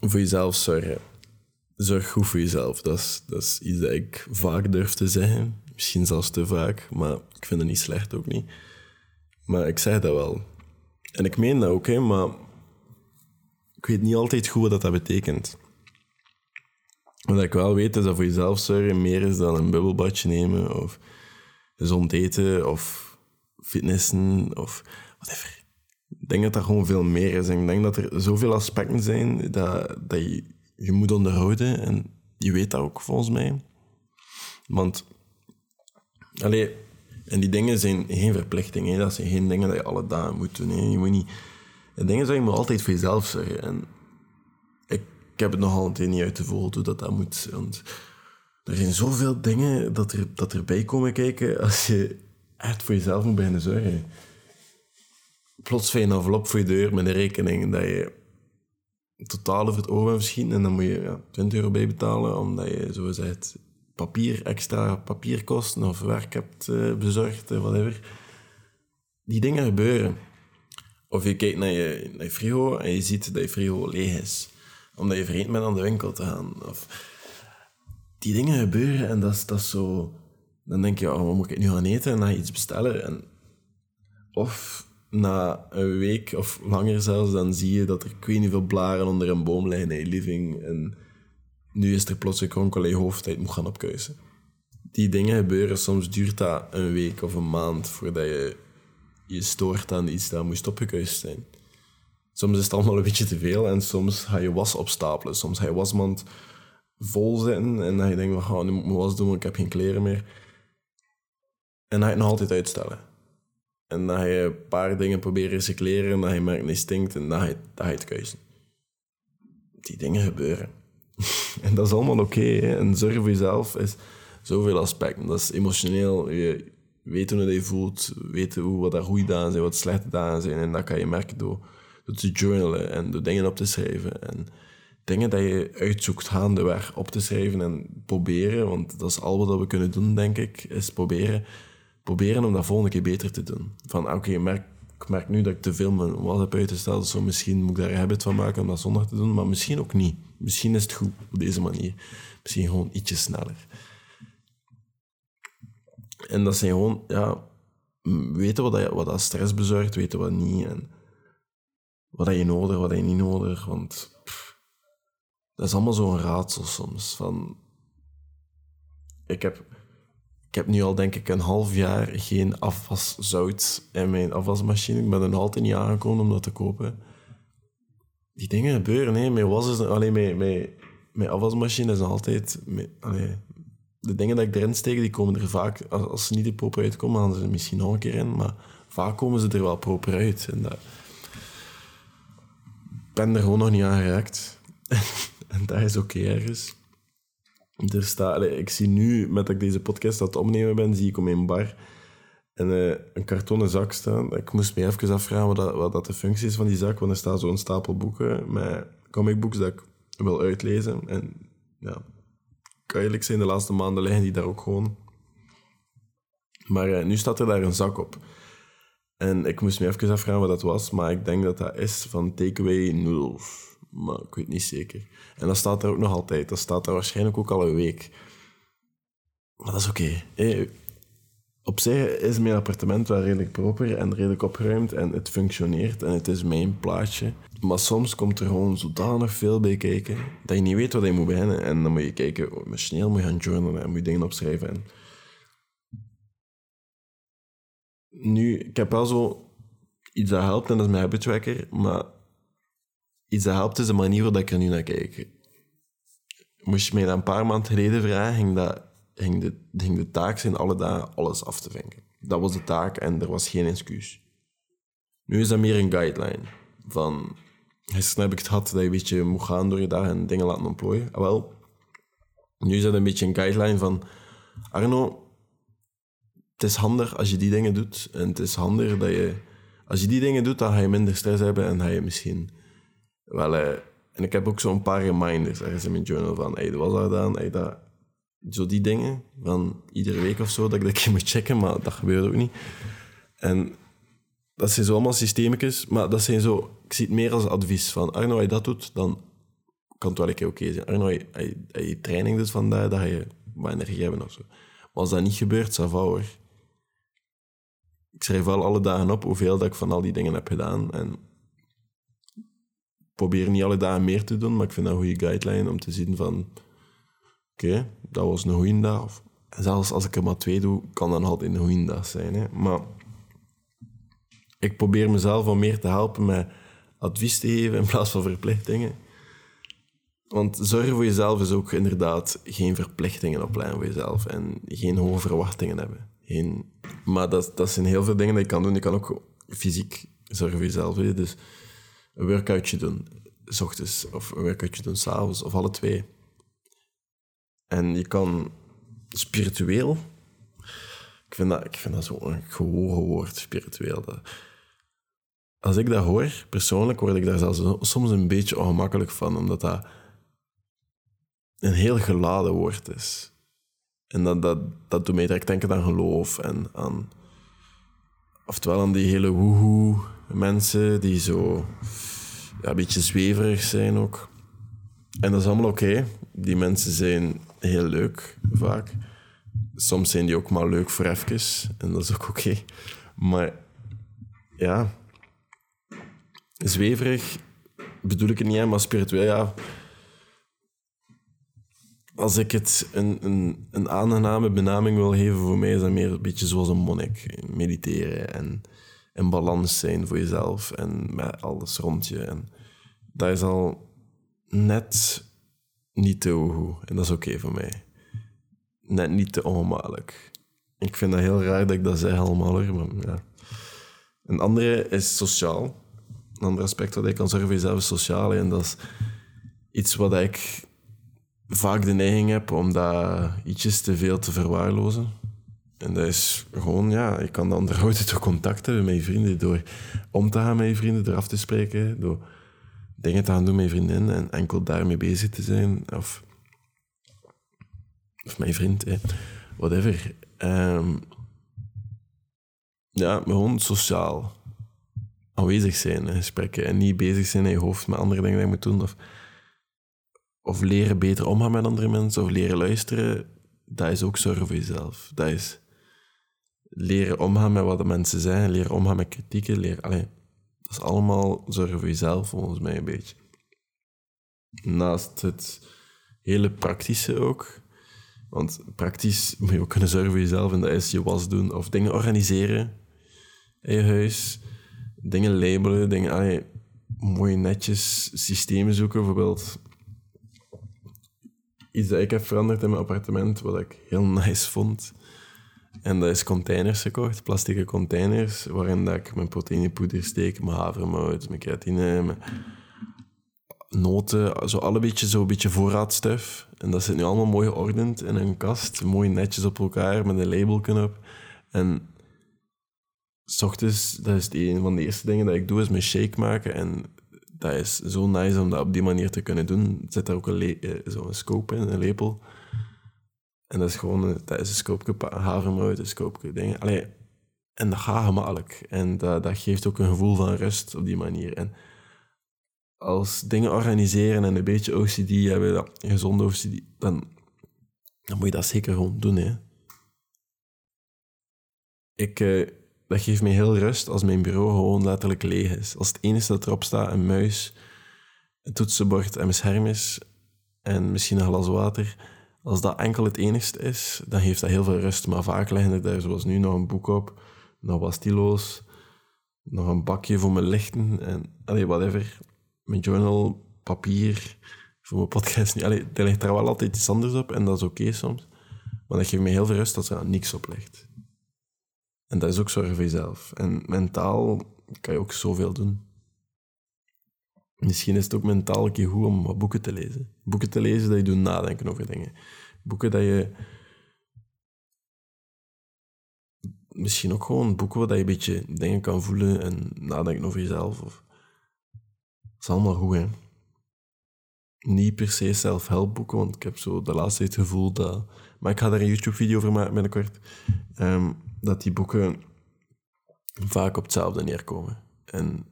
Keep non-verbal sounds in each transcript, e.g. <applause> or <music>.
voor jezelf zorgen. Zorg goed voor jezelf. Dat is, dat is iets dat ik vaak durf te zeggen. Misschien zelfs te vaak, maar ik vind het niet slecht ook niet. Maar ik zeg dat wel. En ik meen dat ook, hè, maar ik weet niet altijd goed wat dat betekent. Wat ik wel weet is dat voor jezelf zorgen meer is dan een bubbelbadje nemen of gezond eten of fitnessen of whatever. Ik denk dat dat gewoon veel meer is. Ik denk dat er zoveel aspecten zijn dat, dat je, je moet onderhouden. En je weet dat ook volgens mij. Want, allee, en die dingen zijn geen verplichting. Hè. Dat zijn geen dingen dat je alle dagen moet doen. Hè. Je moet niet... De dingen zijn je altijd voor jezelf zeggen. En ik, heb het nog altijd niet uit de hoe dat dat moet. Want er zijn zoveel dingen dat, er, dat erbij komen kijken als je echt voor jezelf moet beginnen zorgen. Plots vind je een envelop voor je deur met een rekening dat je totaal over het oog bent misschien. En dan moet je ja, 20 euro bij betalen, omdat je, zo gezegd, papier, extra papierkosten of werk hebt uh, bezorgd, uh, whatever. Die dingen gebeuren. Of je kijkt naar je, naar je frigo en je ziet dat je frigo leeg is. Omdat je vergeten bent aan de winkel te gaan. Of, die dingen gebeuren en dat is, dat zo... Dan denk je, oh, wat moet ik nu gaan eten? En dan iets bestellen. En, of na een week of langer zelfs, dan zie je dat er ik veel blaren onder een boom liggen in je living. En nu is er plots een kronkel in je moet gaan opkuisen. Die dingen gebeuren, soms duurt dat een week of een maand voordat je je stoort aan iets dat moest opgekuist zijn. Soms is het allemaal een beetje te veel en soms ga je was opstapelen. Soms ga je wasmand vol zitten en dan je van, nu moet ik mijn was doen, want ik heb geen kleren meer. En dan ga je het nog altijd uitstellen. En ga je een paar dingen proberen recycleren en ga je merkt niet stinkt en ga je, ga je het keuzen. Die dingen gebeuren. <laughs> en dat is allemaal oké. en zorgen voor jezelf is zoveel aspecten. Dat is emotioneel. Je weten hoe je je voelt, weten hoe, wat daar goede dagen zijn, wat slechte dagen zijn. En dat kan je merken door, door te journalen en door dingen op te schrijven. En dingen dat je uitzoekt gaandeweg op te schrijven en proberen. Want dat is al wat we kunnen doen, denk ik, is proberen, proberen om dat volgende keer beter te doen. Van oké, okay, merk, ik merk nu dat ik te veel mijn was heb uitgesteld, zo misschien moet ik daar een habit van maken om dat zondag te doen, maar misschien ook niet. Misschien is het goed op deze manier. Misschien gewoon ietsje sneller. En dat zijn gewoon, ja, weten wat, dat, wat dat stress bezorgt, weten wat niet. En wat dat je nodig, wat je niet nodig. Want dat is allemaal zo'n raadsel soms. Van, ik, heb, ik heb nu al denk ik een half jaar geen afwaszout in mijn afwasmachine. Ik ben er nog altijd niet aangekomen om dat te kopen. Die dingen gebeuren, hè. Mijn was is, alleen mijn, mijn, mijn afwasmachine is altijd... De dingen dat ik erin steek, die komen er vaak... Als, ze niet er proper uitkomen, gaan ze er misschien nog een keer in. Maar vaak komen ze er wel proper uit. En dat... Ik ben er gewoon nog niet aan geraakt. <laughs> en dat is oké ergens. Er staat, ik zie nu, met dat ik deze podcast aan opnemen ben, zie ik om een bar en, uh, een kartonnen zak staan. Ik moest me even afvragen wat, dat, dat de functie is van die zak, want er staat zo'n stapel boeken met comicbooks dat ik wil uitlezen. En ja, kan eerlijk zijn, de laatste maanden liggen die daar ook gewoon. Maar uh, nu staat er daar een zak op. En ik moest me even afvragen wat dat was, maar ik denk dat dat is van Takeaway Noodles maar ik weet niet zeker. En dat staat er ook nog altijd. Dat staat er waarschijnlijk ook al een week. Maar dat is oké. op zich is mijn appartement wel redelijk proper en redelijk opgeruimd en het functioneert en het is mijn plaatje. Maar soms komt er gewoon zodanig veel bij kijken dat je niet weet wat je moet beginnen. En dan moet je kijken, oh, snel moet je gaan journalen en moet je dingen opschrijven. En nu, ik heb wel zo iets dat helpt en dat is mijn habitwekker, maar iets dat helpt is de manier waarop ik er nu naar kijk. Moest je mij een paar maanden geleden vragen, ging, dat, ging, de, ging de taak zijn alle dagen alles af te vinken. Dat was de taak en er was geen excuus. Nu is dat meer een guideline. Van, gisteren heb ik het gehad dat je een beetje moet gaan door je dagen en dingen laten ontplooien. Ah, wel, nu is dat een beetje een guideline van... Arno, het is handig als je die dingen doet. En het is handig dat je... Als je die dingen doet, dan ga je minder stress hebben en ga je misschien wel, uh, en ik heb ook zo'n paar reminders ergens in mijn journal van, hey, dat was dan, hey, dat, zo die dingen, van iedere week of zo, dat ik dat keer moet checken, maar dat gebeurt ook niet. En dat zijn zo allemaal systeemjes, maar dat zijn zo, ik zie het meer als advies van, Arno, als je dat doet, dan kan het wel een keer oké zijn. Arno, als je, training doet vandaag, dat je wat energie hebben of zo. Maar als dat niet gebeurt, va hoor. Ik schrijf wel alle dagen op hoeveel dat ik van al die dingen heb gedaan. En probeer niet alle dagen meer te doen, maar ik vind dat een goede guideline om te zien van... Oké, dat was een goede dag. Of, zelfs als ik er maar twee doe, kan dat altijd een goede dag zijn. Hè. Maar ik probeer mezelf wat meer te helpen met advies te geven in plaats van verplichtingen. Want zorgen voor jezelf is ook inderdaad geen verplichtingen opleggen voor jezelf en geen hoge verwachtingen hebben. Maar dat, dat zijn heel veel dingen die je kan doen. Je kan ook fysiek zorgen voor jezelf. Dus een workoutje doen, s ochtends, of een workoutje doen s'avonds, of alle twee. En je kan spiritueel. Ik vind dat, ik vind dat zo'n gehogen woord, spiritueel. Dat, als ik dat hoor, persoonlijk, word ik daar zelfs soms een beetje ongemakkelijk van, omdat dat een heel geladen woord is. En dat, dat, dat doet mij direct denken aan geloof en aan... Oftewel aan die hele woehoe mensen die zo ja, een beetje zweverig zijn ook. En dat is allemaal oké. Die mensen zijn heel leuk, vaak. Soms zijn die ook maar leuk voor even. En dat is ook oké. Maar ja, zweverig bedoel ik het niet, maar spiritueel, ja. Als ik het een, een, een aangename benaming wil geven, voor mij is dat meer een beetje zoals een monnik. Mediteren en in balans zijn voor jezelf en met alles rond je. En dat is al net niet te goed. En dat is oké voor mij. Net niet te ongemakkelijk. Ik vind dat heel raar dat ik dat zeg allemaal, maar ja. Een andere is sociaal. Een ander aspect wat ik kan zorgen voor jezelf is sociaal. En dat is iets wat ik vaak de neiging heb om dat ietsjes te veel te verwaarlozen. En dat is gewoon, ja, je kan dan <laughs> onderhouden door contact hebben met je vrienden, door om te gaan met je vrienden, door af te spreken, door dingen te gaan doen met je vriendin en enkel daarmee bezig te zijn. Of, of mijn vriend, hè. whatever. Um, ja, gewoon sociaal aanwezig zijn in gesprekken en niet bezig zijn in je hoofd met andere dingen die je moet doen. Of, of leren beter omgaan met andere mensen, of leren luisteren. Dat is ook zorgen voor jezelf. Dat is leren omgaan met wat de mensen zijn, leren omgaan met kritieken, leren... Allee, dat is allemaal zorgen voor jezelf, volgens mij een beetje. Naast het hele praktische ook. Want praktisch moet je ook kunnen zorgen voor jezelf en dat is je was doen of dingen organiseren in je huis. Dingen labelen, dingen, allee, mooi netjes systemen zoeken. Bijvoorbeeld iets dat ik heb veranderd in mijn appartement, wat ik heel <laughs> nice vond en dat is containers gekocht, plastic containers, waarin dat ik mijn proteïnepoeder steek, mijn havermout, mijn creatine, mijn noten, zo alle beetje, zo een beetje voorraadstuff. En dat zit nu allemaal mooi geordend in een kast, mooi netjes op elkaar, met een labelknop. En s ochtends, dat is een van de eerste dingen dat ik doe, is mijn shake maken. En dat is zo nice om dat op die manier te kunnen doen. Er zit daar ook een, eh, zo'n scope in, een lepel. En dat is gewoon dat is een scoopje havermout, een scoopje dingen. Allee, en dat gaat gemakkelijk. En dat, dat geeft ook een gevoel van rust op die manier. En als dingen organiseren en een beetje OCD hebben, dat, gezonde OCD, dan, dan moet je dat zeker gewoon doen. Hè. Ik, eh, dat geeft mij heel rust als mijn bureau gewoon letterlijk leeg is. Als het enige dat erop staat, een muis, een toetsenbord en mijn scherm is, en misschien een glas water als dat enkel het enigste is, dan geeft dat heel veel rust. Maar vaak liggen er daar, zoals nu, nog een boek op, nog wat stilo's, nog een bakje voor mijn lichten en allee, whatever. Mijn journal, papier, voor mijn podcast. Allee, er ligt er wel altijd iets anders op en dat is oké soms. Maar dat geeft me heel veel rust dat er niks op ligt. En dat is ook zorgen voor jezelf. En mentaal kan je ook zoveel doen. Misschien is het ook mentaal een keer goed om wat boeken te lezen. Boeken te lezen dat je doet nadenken over dingen. Boeken dat je... Misschien ook gewoon boeken waar je een beetje dingen kan voelen en nadenken over jezelf. Of... Dat is allemaal goed, hè. Niet per se zelfhelpboeken, want ik heb zo de laatste tijd het gevoel dat... Maar ik ga daar een YouTube-video over maken binnenkort. Um, dat die boeken vaak op hetzelfde neerkomen. En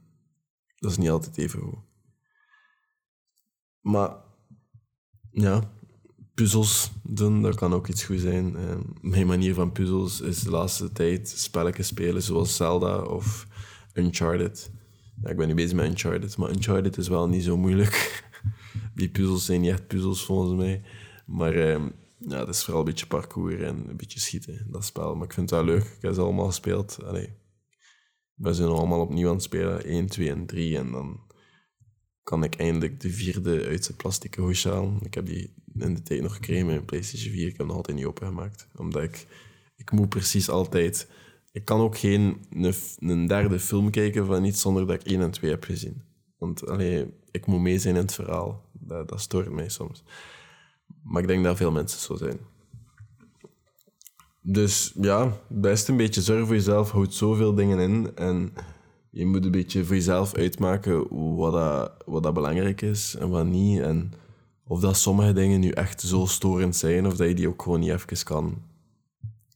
dat is niet altijd even goed. Maar ja, puzzels doen, dat kan ook iets goed zijn. Ehm, mijn manier van puzzels is de laatste tijd spelletjes spelen zoals Zelda of Uncharted. Ja, ik ben nu bezig met Uncharted, maar Uncharted is wel niet zo moeilijk. <laughs> Die puzzels zijn niet echt puzzels volgens mij. Maar ehm, ja, het is vooral een beetje parcours en een beetje schieten, dat spel. Maar ik vind het wel leuk. Ik heb ze allemaal gespeeld. Allee, we zijn allemaal opnieuw aan het spelen. 1, 2 en 3. En dan kan ik eindelijk de vierde uit zijn plastic hoesje halen. Ik heb die in de tijd nog gekregen met PlayStation 4. Ik heb hem nog altijd niet opengemaakt. Omdat ik... Ik moet precies altijd... Ik kan ook geen een, derde film kijken van iets zonder dat ik 1 en 2 heb gezien. Want allee, ik moet mee zijn in het verhaal. Dat, dat stoort mij soms. Maar ik denk dat veel mensen zo zijn. Dus ja, best een beetje zorgen voor jezelf. Houd zoveel dingen in. En je moet een beetje voor jezelf uitmaken wat dat, wat dat belangrijk is en wat niet. En of dat sommige dingen nu echt zo storend zijn, of dat je die ook gewoon niet even kan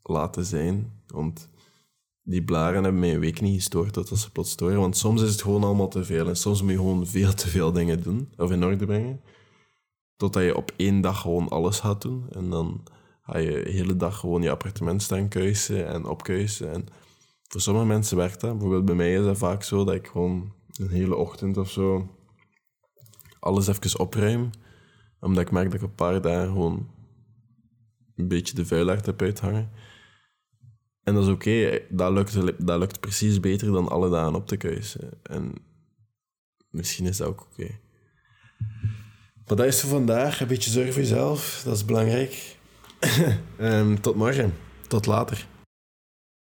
laten zijn. Want die blaren hebben mij een week niet gestoord tot ze plots storen. Want soms is het gewoon allemaal te veel. En soms moet je gewoon veel te veel dingen doen, of in orde brengen. Totdat je op één dag gewoon alles gaat doen. En dan ga je de hele dag gewoon je appartement staan kuisen en opkuisen. En voor sommige mensen werkt dat. Bijvoorbeeld bij mij is dat vaak zo dat ik gewoon een hele ochtend of zo alles even opruim. Omdat ik merk dat ik een paar dagen gewoon een beetje de vuiligheid heb uithangen. En dat is oké. Dat, lukt, dat lukt precies beter dan alle dagen op te kuisen. En misschien is dat ook oké. Maar dat is voor vandaag. Een beetje zorgen voor jezelf. Dat is belangrijk. um, <laughs> tot morgen. Tot later.